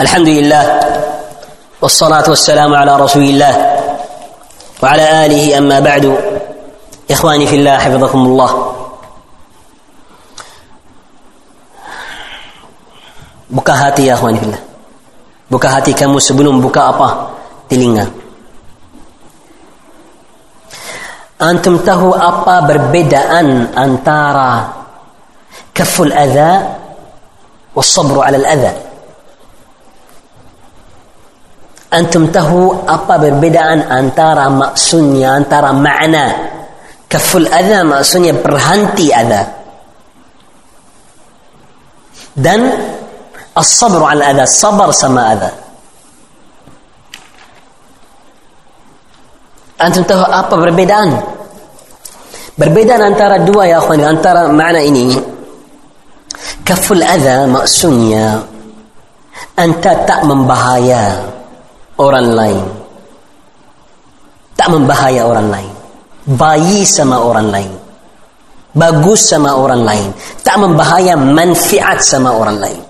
الحمد لله والصلاة والسلام على رسول الله وعلى آله أما بعد. إخواني في الله حفظكم الله. بكى هاتي يا إخواني في الله بكى هاتي كموس بنوم بكى أبا تلينغا أنتم تهو أبا بربدا أن أن ترى كف الأذى والصبر على الأذى antum tahu apa perbedaan antara maksudnya antara makna kaful adha maksudnya berhenti adha? Dan as-sabr al adha sabar sama adha. Antum tahu apa perbedaan? Perbedaan antara dua ya akhwan antara makna ini. Kaful adha maksudnya anta tak membahayakan orang lain. Tak membahaya orang lain. Bayi sama orang lain. Bagus sama orang lain. Tak membahaya manfaat sama orang lain.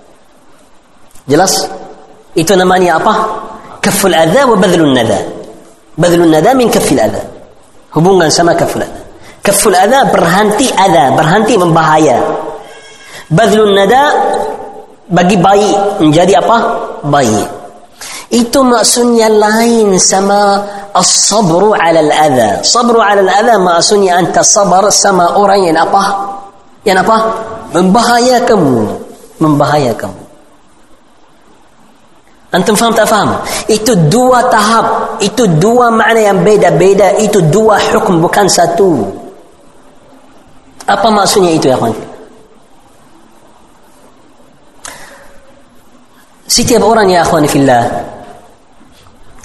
Jelas? Itu namanya apa? Kaful adha wa badlun nada. Badlun nada min kafil adha. Hubungan sama kaful adha. Kaful adha berhenti adha, berhenti membahaya. Badlun nada bagi bayi menjadi apa? Bayi. Itu maksudnya lain sama as-sabru ala al-adha. Sabru ala al-adha maksudnya anta sabar sama orang yang apa? Yang apa? Membahaya kamu. Membahaya kamu. Antum faham tak faham? Itu dua tahap. Itu dua makna yang beda-beda. Itu dua hukum bukan satu. Apa maksudnya itu ya kawan? Setiap orang ya akhwan fillah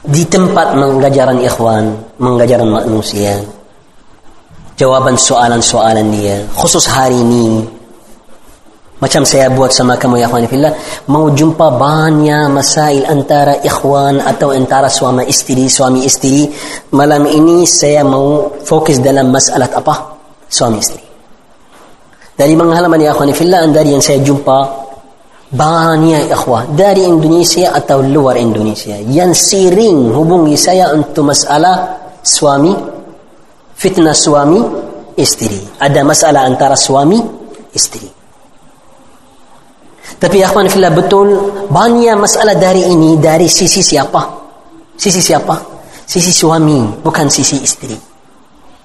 di tempat mengajaran ikhwan, mengajaran manusia, jawaban soalan-soalan dia, khusus hari ini, Macam saya buat sama kamu ya fillah mau jumpa banyak masail antara ikhwan atau antara suami istri suami istri malam ini saya mau fokus dalam masalah apa? Suami istri dari pengalaman ya fillah dari yang saya jumpa banyak ikhwah dari Indonesia atau luar Indonesia yang sering hubungi saya untuk masalah suami fitnah suami istri ada masalah antara suami istri Tapi akhwan fillah betul banyak masalah dari ini dari sisi siapa? Sisi siapa? Sisi suami, bukan sisi istri.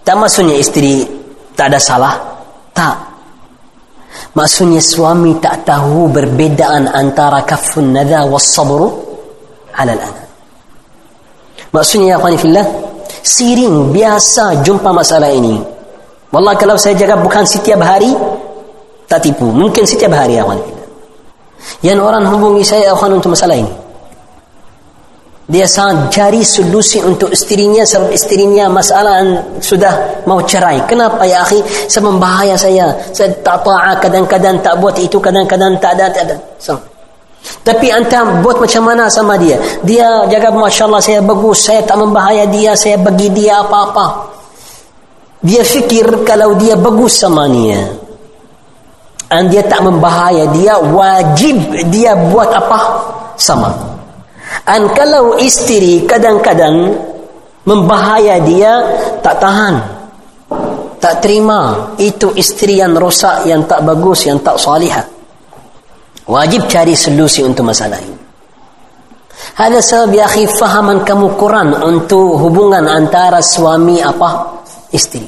Tak maksudnya istri tak ada salah. Tak. Maksudnya suami tak tahu perbedaan antara kafun nada was sabru ala al Maksudnya ya akhwan fillah sering biasa jumpa masalah ini. Wallah kalau saya jaga bukan setiap hari tak tipu. Mungkin setiap hari ya akhwan fillah. Yang orang hubungi saya akhwan untuk masalah ini. Dia sangat cari solusi untuk istrinya sebab istrinya masalah sudah mau cerai. Kenapa ya akhi? Sebab bahaya saya. Saya tak ta'a kadang-kadang tak buat itu kadang-kadang tak ada. Tak ada. So. Tapi anda buat macam mana sama dia? Dia jaga Masya Allah saya bagus. Saya tak membahaya dia. Saya bagi dia apa-apa. Dia fikir kalau dia bagus sama dia dan dia tak membahaya dia wajib dia buat apa sama dan kalau istri kadang-kadang membahaya dia tak tahan tak terima itu istri yang rosak yang tak bagus yang tak salihah wajib cari solusi untuk masalah ini Hada sebab ya akhi fahaman kamu Quran untuk hubungan antara suami apa istri.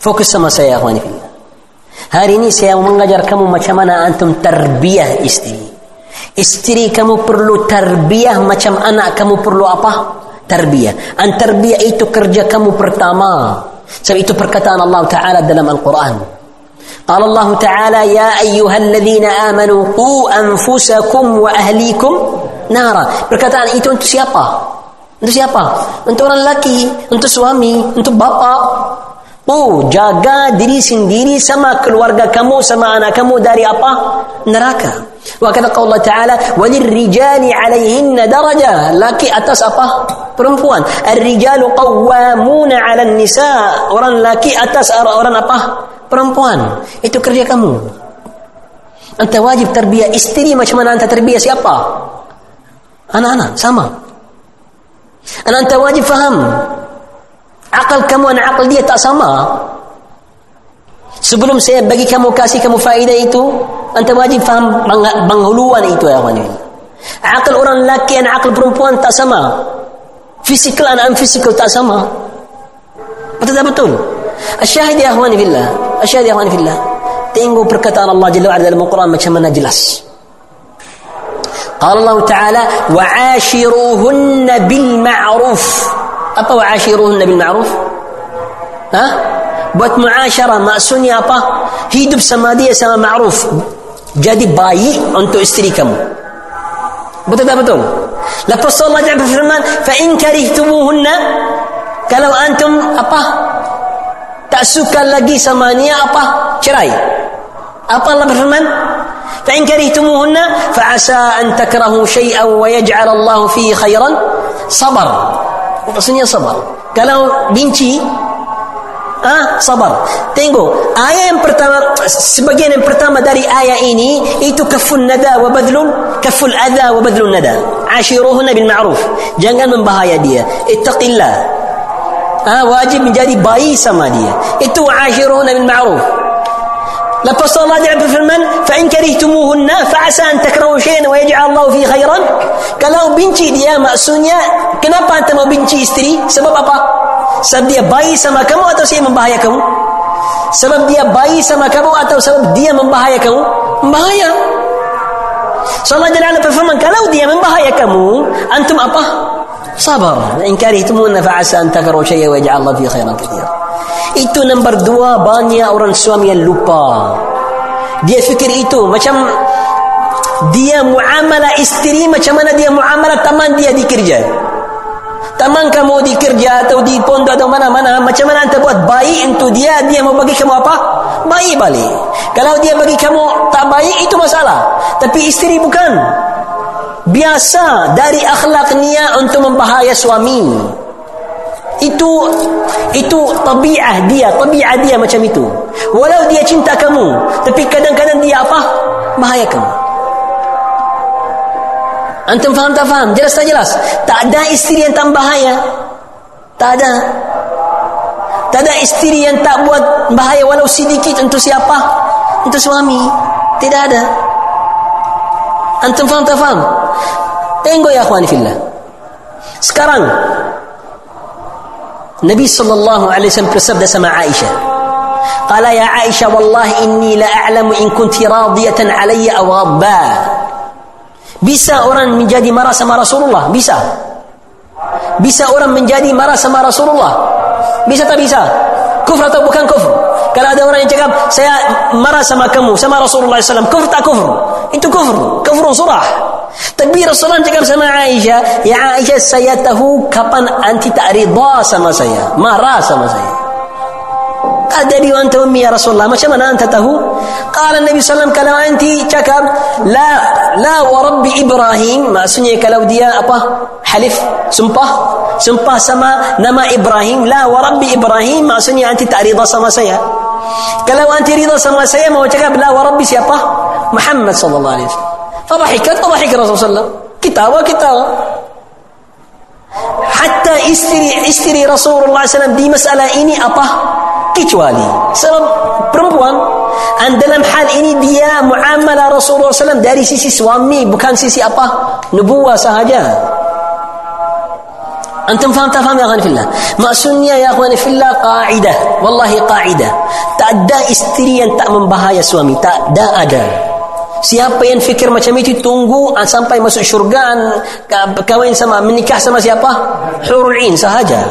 Fokus sama saya akhwani fillah. Hari ini saya mengajar kamu macam mana antum terbiah istri. Istri kamu perlu terbiah macam anak kamu perlu apa? Terbiah. An terbiah itu kerja kamu pertama. Sebab itu perkataan Allah Ta'ala dalam Al-Quran. قال الله تعالى يا أيها الذين آمنوا قوا أنفسكم وأهليكم نارا perkataan itu untuk siapa? Untuk siapa? Untuk orang lelaki, untuk suami, untuk bapa, Oh, jaga diri sendiri sama keluarga kamu sama anak kamu dari apa? Neraka. Wa kata Allah Ta'ala, وَلِلْرِجَالِ عَلَيْهِنَّ دَرَجَةً Laki atas apa? Perempuan. الرِّجَالُ قَوَّامُونَ عَلَى النِّسَاءِ Orang laki atas orang apa? Perempuan. Itu kerja kamu. Anta wajib terbiah istri macam mana anta terbiah siapa? Anak-anak sama. Dan anta wajib faham akal kamu dan akal dia tak sama. Sebelum saya bagi kamu kasih kamu faedah itu, anta wajib faham penghuluan itu ya kawan. Akal orang lelaki dan akal perempuan tak sama. Fisikal dan fisikal tak sama. Betul tak betul? Asyahid ya akhwani fillah. Asyahid ya akhwani fillah. Tengok perkataan Allah Jalla wa'ala dalam Al-Quran macam mana jelas. قال الله تعالى وعاشروهن بالمعروف apa وعاشروهن بالمعروف ha buat muasyarah maksudnya apa hidup sama dia sama ma'ruf jadi baik untuk isteri kamu betul tak betul lepas Allah Ta'ala berfirman fa in karihtumuhunna kalau antum apa tak suka lagi sama dia apa cerai apa Allah berfirman فإن كرهتموهن فعسى أن تكرهوا شيئا ويجعل الله فيه خيرا صبر maksudnya sabar. Kalau benci ah sabar. Tengok ayat yang pertama sebagian yang pertama dari ayat ini itu kaful nada wa badlun kaful adha wa badlun nada. Ashiruhunna bil ma'ruf. Jangan membahaya dia. Ittaqillah. Ah wajib menjadi baik sama dia. Itu ashiruhunna bil ma'ruf لبس الله دعم في المن فإن كرهتموهن فعسى أن تكرهوا شيئا ويجعل الله فيه خيرا. قالوا بنتي دي يا مأسونيا كنابا أنت ما بنتي استري سبب أبا سبب دي باي سما كم أتو سيئ من بهايا كم سبب دي باي سما كم أتو سبب دي من بهايا كم بهايا صلى الله عليه وسلم قالوا دي من بهايا كم أنتم أبا صبر إن كرهتموهن فعسى أن تكرهوا شيئا ويجعل الله فيه خيرا كثيرا Itu nombor dua banyak orang suami yang lupa. Dia fikir itu macam dia muamalah isteri macam mana dia muamalah teman dia di kerja. Teman kamu di kerja atau di pondok atau mana-mana macam mana anda buat baik untuk dia dia mau bagi kamu apa? Baik balik. Kalau dia bagi kamu tak baik itu masalah. Tapi isteri bukan. Biasa dari akhlaknya untuk membahaya suami itu itu tabiat dia tabiat dia macam itu. Walau dia cinta kamu tapi kadang-kadang dia apa? Bahaya kamu. Antum faham tak faham? Jelas tak jelas? Tak ada isteri yang tak bahaya. Tak ada. Tak ada isteri yang tak buat bahaya walau sedikit untuk siapa? Untuk suami. Tidak ada. Antum faham tak faham? Tengok ya akhwani fillah. Sekarang النبي صلى الله عليه وسلم تسب سمع عائشة قال يا عائشة والله إني لا أعلم إن كنت راضية علي أو غضبا بسا أوران من جدي مرا سما رسول الله بسا بسا أوران من جدي مرا سما رسول الله بسا تبسا كفر أو كان كفر قال هذا أوران يتقام سيا مرا سما كمو سما رسول الله صلى الله عليه وسلم كفر تا كفر أنت كفر كفر صراح Tapi Rasulullah cakap sama Aisyah, "Ya Aisyah, saya tahu kapan anti tak rida sama saya, marah sama saya." أدري وأنت أمي يا رسول الله ما شمنا أنت تهو؟ قال النبي صلى الله عليه وسلم كلو أنت شكر لا لا ورب إبراهيم ما سنية كلو ديا أبا حلف سمبه سمبه سما نما إبراهيم لا ورب إبراهيم ما سنية أنت تعريض سما سيا كلو أنت رضا سما سيا ما وجهك لا ورب سيا محمد صلى الله عليه وسلم. Tabahikan tabahikan Rasulullah Kita apa kita Hatta isteri Isteri Rasulullah SAW Di masalah ini apa? Kecuali Sebab perempuan. Dan Dalam hal ini dia Mu'amalah Rasulullah SAW Dari sisi suami Bukan sisi apa? Nubuah sahaja. Antum faham tak faham ya khani fillah? Maksudnya ya khani fillah Qa'idah. Wallahi qa'idah. Tak ada isteri yang tak membahaya suami. Tak ada ada. Siapa yang fikir macam itu tunggu ah, sampai masuk syurga kahwin sama menikah sama siapa? Hurul Ain sahaja.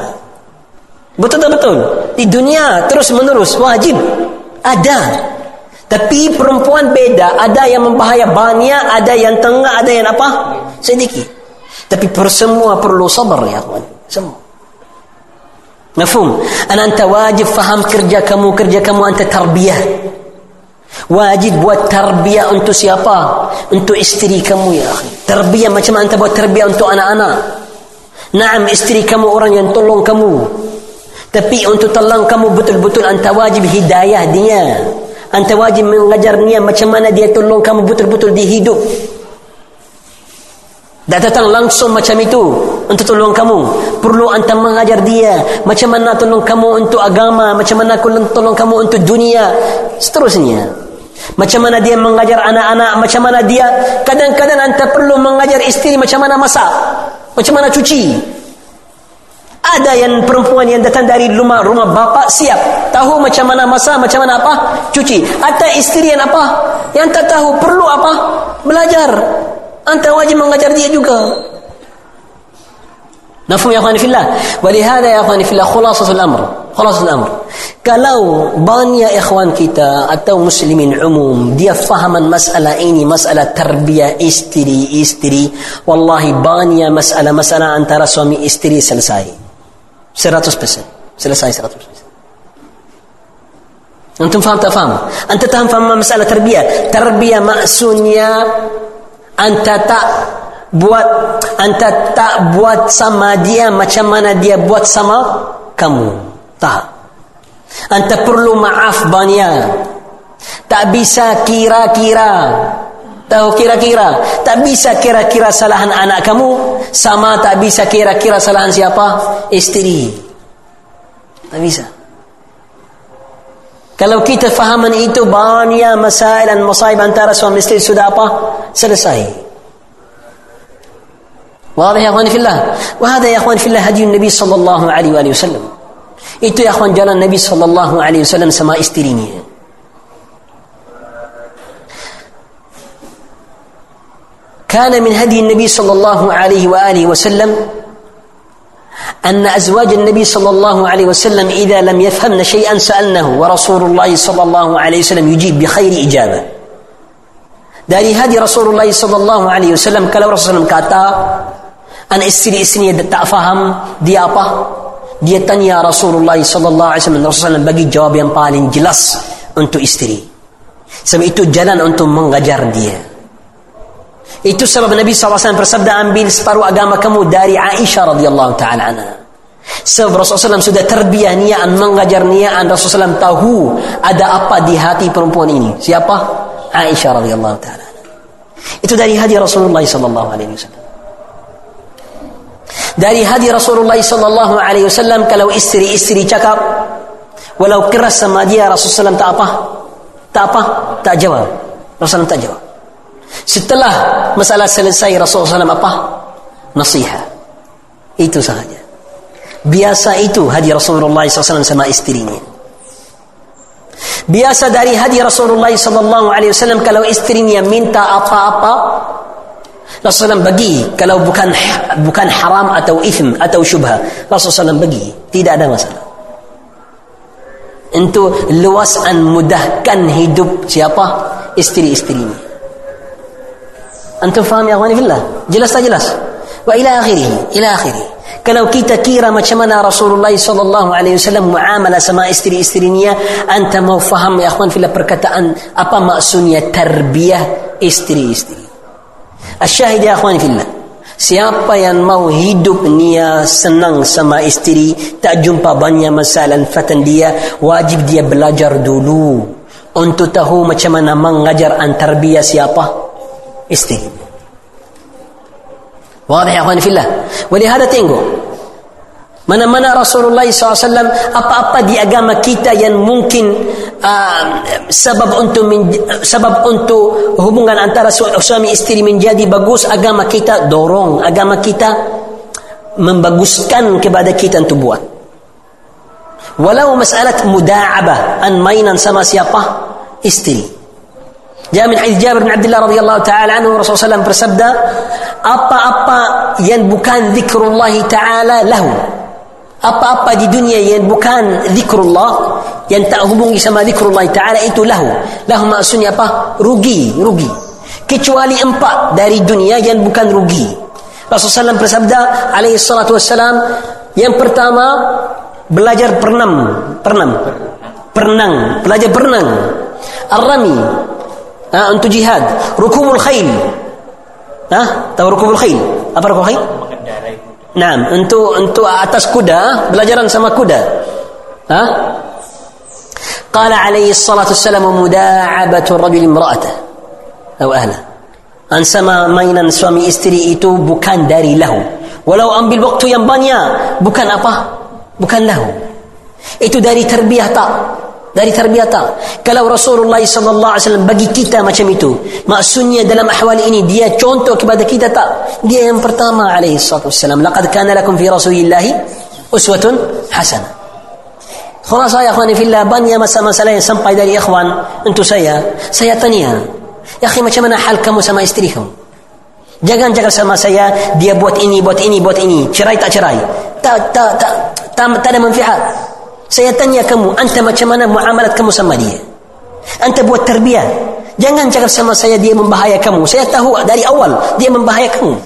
Betul tak betul? Di dunia terus menerus wajib ada. Tapi perempuan beda, ada yang membahaya banyak, ada yang tengah, ada yang apa? Sedikit. Tapi per semua perlu sabar ya kawan. Semua. Mafhum? Anta wajib faham kerja kamu, kerja kamu anta tarbiyah. Wajib buat tarbiyah untuk siapa? Untuk isteri kamu ya akhi. Tarbiyah macam anda buat tarbiyah untuk anak-anak. Naam isteri kamu orang yang tolong kamu. Tapi untuk tolong kamu betul-betul anda wajib hidayah dia. Anta wajib mengajar dia macam mana dia tolong kamu betul-betul di hidup. Tak datang langsung macam itu untuk tolong kamu. Perlu anta mengajar dia macam mana tolong kamu untuk agama, macam mana tolong kamu untuk dunia. Seterusnya. Macam mana dia mengajar anak-anak, macam mana dia kadang-kadang anda perlu mengajar isteri macam mana masak, macam mana cuci. Ada yang perempuan yang datang dari rumah rumah bapa siap tahu macam mana masak, macam mana apa cuci. Ada isteri yang apa yang tak tahu perlu apa belajar. Anda wajib mengajar dia juga. Nafu ya Allah, fillah. Walihada ya Allah, fillah. Kulasatul amr khalas al-amr. Kalau banyak ikhwan kita atau muslimin umum dia fahaman masalah ini masalah tarbiyah isteri isteri wallahi banyak masalah masalah antara suami isteri selesai. 100% selesai 100% antum faham tak faham? Anta tak faham masalah tarbiyah? Tarbiyah maksudnya anta tak buat anta tak buat sama dia macam mana dia buat sama kamu. tak anta perlu maaf banyak tak bisa kira-kira tahu kira-kira tak bisa kira-kira salahan anak kamu sama tak bisa kira-kira salahan siapa istri tak bisa kalau kita fahaman itu banyak masalah dan masaib antara suami istri sudah apa selesai واضح يا اخواني في الله وهذا يا اخواني في الله هدي النبي صلى الله عليه واله وسلم ايتو ياخوان جالا النبي صلى الله عليه وسلم سما استريني كان من هدي النبي صلى الله عليه وآله وسلم أن أزواج النبي صلى الله عليه وسلم إذا لم يفهمن شيئا سألنه ورسول الله صلى الله عليه وسلم يجيب بخير إجابة داري هذه رسول الله صلى الله عليه وسلم قال رسول الله كاتا الله عليه وسلم أن استري استني دي أبا dia tanya Rasulullah sallallahu alaihi wasallam Rasulullah bagi jawab yang paling jelas untuk istri sebab itu jalan untuk mengajar dia Itu sebab Nabi SAW bersabda ambil separuh agama kamu dari Aisyah radhiyallahu taala anha. Sebab Rasulullah SAW sudah terbiah niat mengajar niat Rasulullah SAW tahu ada apa di hati perempuan ini. Siapa? Aisyah radhiyallahu taala. Itu dari hadi Rasulullah sallallahu alaihi wasallam. Dari hadi Rasulullah sallallahu alaihi wasallam kalau istri-istri cakap walau keras sama dia Rasulullah tak apa? Tak apa? Tak jawab. Rasulullah tak jawab. Setelah masalah selesai Rasulullah apa? Nasihat. Itu sahaja. Biasa itu hadi Rasulullah SAW sama istrinya. Biasa dari hadi Rasulullah SAW kalau istrinya minta apa-apa Rasulullah bagi kalau bukan bukan haram atau ithm atau syubha Rasulullah SAW bagi tidak ada masalah untuk luas dan mudahkan hidup siapa istri-istrinya Antum faham ya akhwani fillah? Jelas tak jelas? Wa ila akhirih, ila akhirih. Kalau kita kira macam mana Rasulullah sallallahu alaihi wasallam muamalah sama istri-istrinya, anta mau faham ya akhwan fillah perkataan apa maksudnya tarbiyah istri-istri. Asyahid ya akhwani fillah. Siapa yang mau hidup dia senang sama isteri, tak jumpa banyak masalah fatan dia, wajib dia belajar dulu untuk tahu macam mana mengajar antarbia siapa isteri. Wadih ya akhwani fillah. Walihada tengok. Mana-mana Rasulullah SAW apa-apa di agama kita yang mungkin uh, sebab untuk men, sebab untuk hubungan antara su suami isteri menjadi bagus agama kita dorong agama kita membaguskan kepada kita untuk buat. Walau masalah mudaabah an mainan sama siapa isteri. Jamin Aziz Jabir bin Abdullah radhiyallahu taala anhu Rasulullah SAW bersabda apa-apa yang bukan zikrullah taala lahu apa-apa di dunia yang bukan zikrullah yang tak hubungi sama zikrullah taala itu lahu. Lahu maksudnya apa? Rugi rugi. Kecuali empat dari dunia yang bukan rugi. Rasulullah SAW bersabda alaihi salatu wassalam yang pertama belajar perenang perenang perenang belajar berenang. Ar-Rami ha, untuk jihad. Rukubul khail. Ha? Tahu rukubul khail? Apa rukubul khail Nah, untuk untuk atas kuda, belajaran sama kuda. Ha? Qala alaihi salatu wassalam muda'abatu rajul imra'atahu atau ahla. Ansama mainan suami istri itu bukan dari lahu. Walau ambil waktu yang banyak, bukan apa? Bukan lahu. Itu dari terbiah tak? Dari terbiah tak kalau Rasulullah sallallahu alaihi wasallam bagi kita macam itu maksudnya dalam ahwal ini dia contoh kepada kita tak dia yang pertama alaihi salatu wasallam laqad kana lakum fi rasulillahi uswatun hasanah Khulasa ya akhwani fillah banyak masalah-masalah yang sampai dari ikhwan untuk saya. Saya tanya, ya akhi macam mana hal kamu sama istri kamu? Jangan cakap sama saya, dia buat ini, buat ini, buat ini. Cerai tak cerai. Tak, tak, tak, tak, tak ada manfaat. Saya tanya kamu, anta macam mana muamalat kamu sama dia? Anta buat terbiah. Jangan cakap sama saya dia membahaya kamu. Saya tahu dari awal dia membahaya kamu.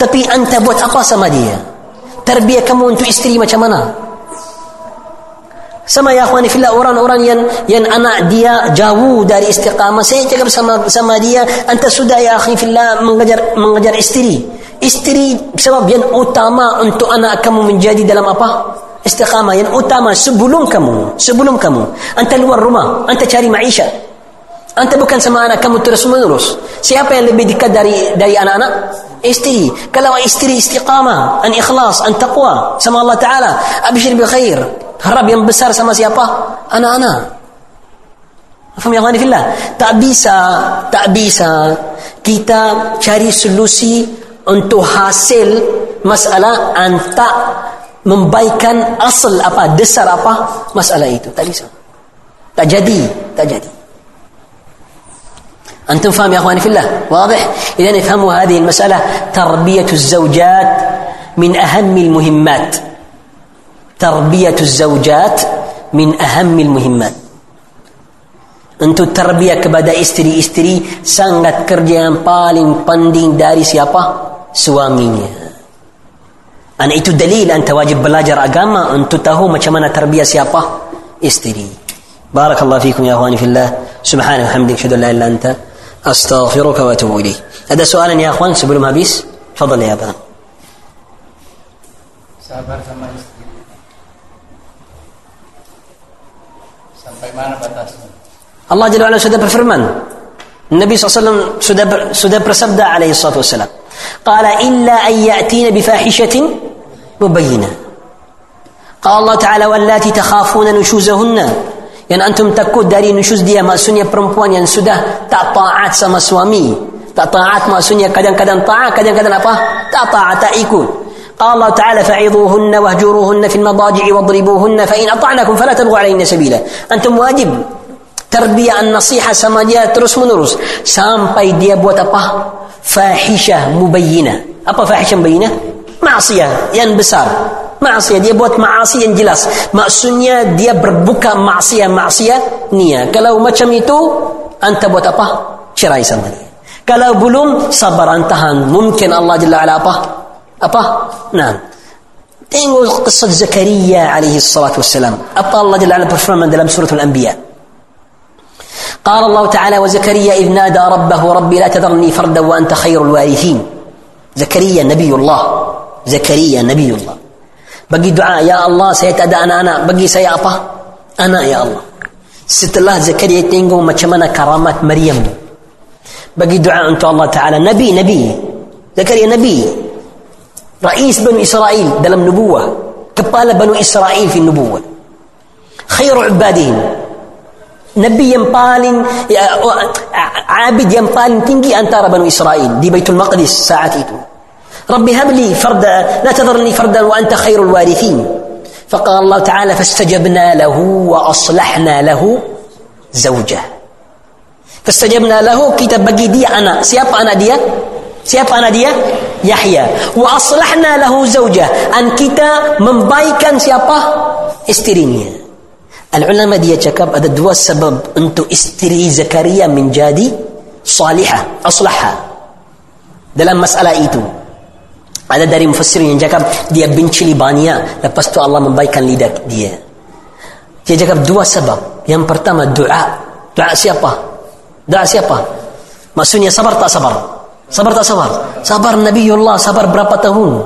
Tapi anta buat apa sama dia? Terbiah kamu untuk istri macam mana? sama ya akhwani fillah orang-orang yang yang anak dia jauh dari istiqamah saya cakap sama sama dia anta sudah ya akhi fillah mengajar mengajar istri istri sebab yang utama untuk anak kamu menjadi dalam apa istiqamah yang utama sebelum kamu sebelum kamu anta luar rumah anta cari maisha anta bukan sama anak kamu terus menerus siapa yang lebih dekat dari dari anak-anak istri kalau istri istiqamah an ikhlas an taqwa sama Allah taala abshir bil khair harap yang besar sama siapa? Anak-anak. Faham ya Allah fillah? Tak bisa, tak bisa kita cari solusi untuk hasil masalah anta membaikan asal apa, dasar apa masalah itu. Tak bisa. Tak jadi, tak jadi. أنتم فاهم يا أخواني في الله واضح إذا افهموا هذه المسألة تربية الزوجات من أهم المهمات تربية الزوجات من أهم المهمات untuk terbiak kepada istri-istri sangat kerja yang paling penting dari siapa? Suaminya. Dan itu dalil anda wajib belajar agama untuk tahu macam mana terbiak siapa? Istri. Barakallahu fikum ya akhwani fillah. Subhanahu wa hamdik syadu la illa anta. Astaghfiruka wa atubu ilaih. Ada soalan ya akhwan sebelum habis? Fadal ya abang. Sabar sama istri. Sampai mana batasnya? Allah Jalla wa'ala sudah berfirman. Nabi SAW sudah ber, sudah bersabda alaihi salatu wassalam. Qala illa an ya'tina bi مبينة. قال الله تعالى واللاتي تخافون نشوزهن يعني أنتم تكو داري نشوز دي ما سنيا برمبوان يعني سدى تطاعات سما سوامي تطاعات ما سنيا كدن كدن طاعة كدن كدن أفا تطاعة قال الله تعالى فعظوهن وهجروهن في المضاجع واضربوهن فإن أطعنكم فلا تبغوا علينا سبيلا. أنتم واجب تربية النصيحة سما دي ترس منرس سام باي دي فاحشة مبينة. أبا فاحشة مبينة؟ Maksiyah yang besar maksiyah dia buat maasi yang jelas maksudnya dia berbuka maksiyah-maksiyah niat kalau macam itu anta buat apa cerai sama dia kalau belum sabar antahan mungkin Allah Jalla ala apa apa? Nah. Tengok kisah Zakaria alaihi salatu wassalam. Apa Allah Jalla berfirman dalam surah Al-Anbiya. قال الله تعالى وزكريا إذ نادى ربه ربي لا تذرني فردا وأنت خير الوارثين زكريا نبي الله زكريا نبي الله. بقي دعاء يا الله سيتأدى أنا أنا بقي سيأطى أنا يا الله ست الله زكريا تنقو ما كمان كرامات مريم بقي دعاء أنت الله تعالى نبي نبي زكريا نبي رئيس بنو إسرائيل دلم نبوة كبالة بنو إسرائيل في النبوة خير عبادهم نبي ينبال عابد ينبال تنقي أن ترى بنو إسرائيل دي بيت المقدس ساعتي رب هب لي فردا لا تذرني فردا وأنت خير الوارثين. فقال الله تعالى فاستجبنا له وأصلحنا له زوجه. فاستجبنا له كتاب بقي دي أنا سيابا أنا دي سيابا أنا دي يحيى واصلحنا له زوجه ان كتاب من بايكن سيابا استرينيا العلماء دي جاكب هذا دوا سبب انت استري زكريا من جادي صالحه اصلحها دلال مساله ايتو Ada dari mufassir yang cakap dia benci libania lepas tu Allah membaikan lidah dia. Dia cakap dua sebab. Yang pertama doa. Doa siapa? Doa siapa? Maksudnya sabar tak sabar? Sabar tak sabar? Sabar Nabi Allah sabar berapa tahun?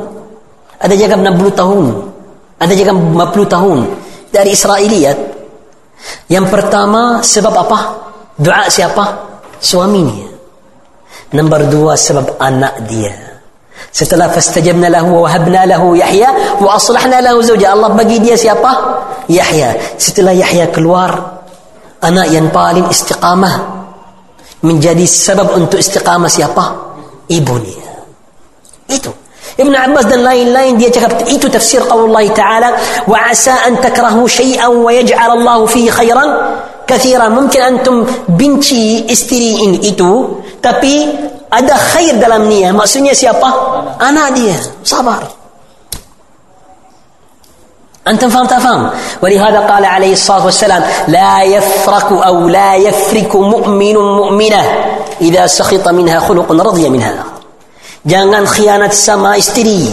Ada jaga 60 tahun. Ada jaga 50 tahun. Dari Israeliat. Yang pertama sebab apa? Doa siapa? Suaminya. Nombor dua sebab anak dia. Setelah fastajabna lahu wa wahabna lahu Yahya wa aslahna lahu zawja. Allah bagi dia siapa? Yahya. Setelah Yahya keluar, anak yang paling istiqamah menjadi sebab untuk istiqamah siapa? Ibunya. Itu. Ibn Abbas dan lain-lain dia cakap itu tafsir qaulullah ta'ala wa asa an takrahu syai'an wa yaj'al Allah fihi khairan kathira mungkin antum benci isteri ini itu tapi ada khair dalam niat maksudnya siapa anak dia sabar أنتم فهم تفهم ولهذا قال عليه الصلاة والسلام لا يفرك أو لا يفرك مؤمن مؤمنة إذا سخط منها خلق رضي منها Jangan khianat sama isteri.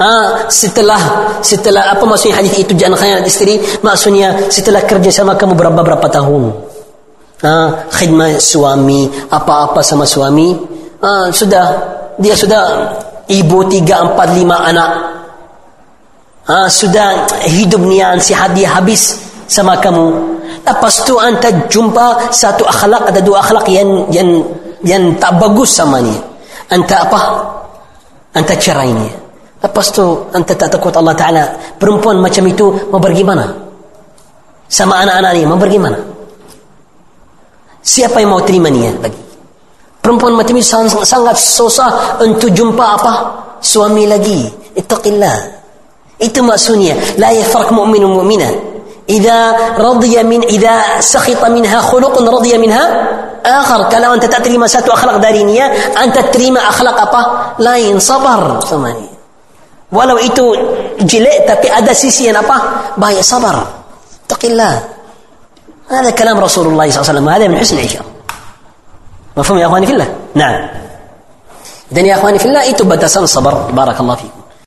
Ha, setelah setelah apa maksudnya hadis itu jangan khianat isteri maksudnya setelah kerja sama kamu berapa berapa tahun ha, khidmat suami apa-apa sama suami ha, sudah dia sudah ibu tiga empat lima anak ha, sudah hidup nian sihat dia habis sama kamu lepas tu anda jumpa satu akhlak ada dua akhlak yang yang yang tak bagus sama ni anta apa? Anta cerainya. Lepas tu anta tak takut Allah Ta'ala. Perempuan macam itu mau pergi mana? Sama anak-anak ni mau pergi mana? Siapa yang mau terima dia lagi? Eh, Perempuan macam ini sangat, sangat susah untuk jumpa apa? Suami lagi. Ittaqillah. Itu maksudnya. La yafraq mu'minu mu'mina. Iza radiyya min, iza sakhita minha khuluqun radiyya minha. Akhar. Kalau anda tak terima satu akhlak dari dia, ya, eh, anda terima akhlak apa? Lain. Sabar. Sama ini. Walau itu jelek, tapi ada sisi yang apa? Baik. Sabar. Ittaqillah. هذا كلام رسول الله صلى الله عليه وسلم هذا من حسن العشره مفهوم يا إخواني في الله؟ نعم. dan ya akhwani fillah itu batasan sabar barakallahu fikum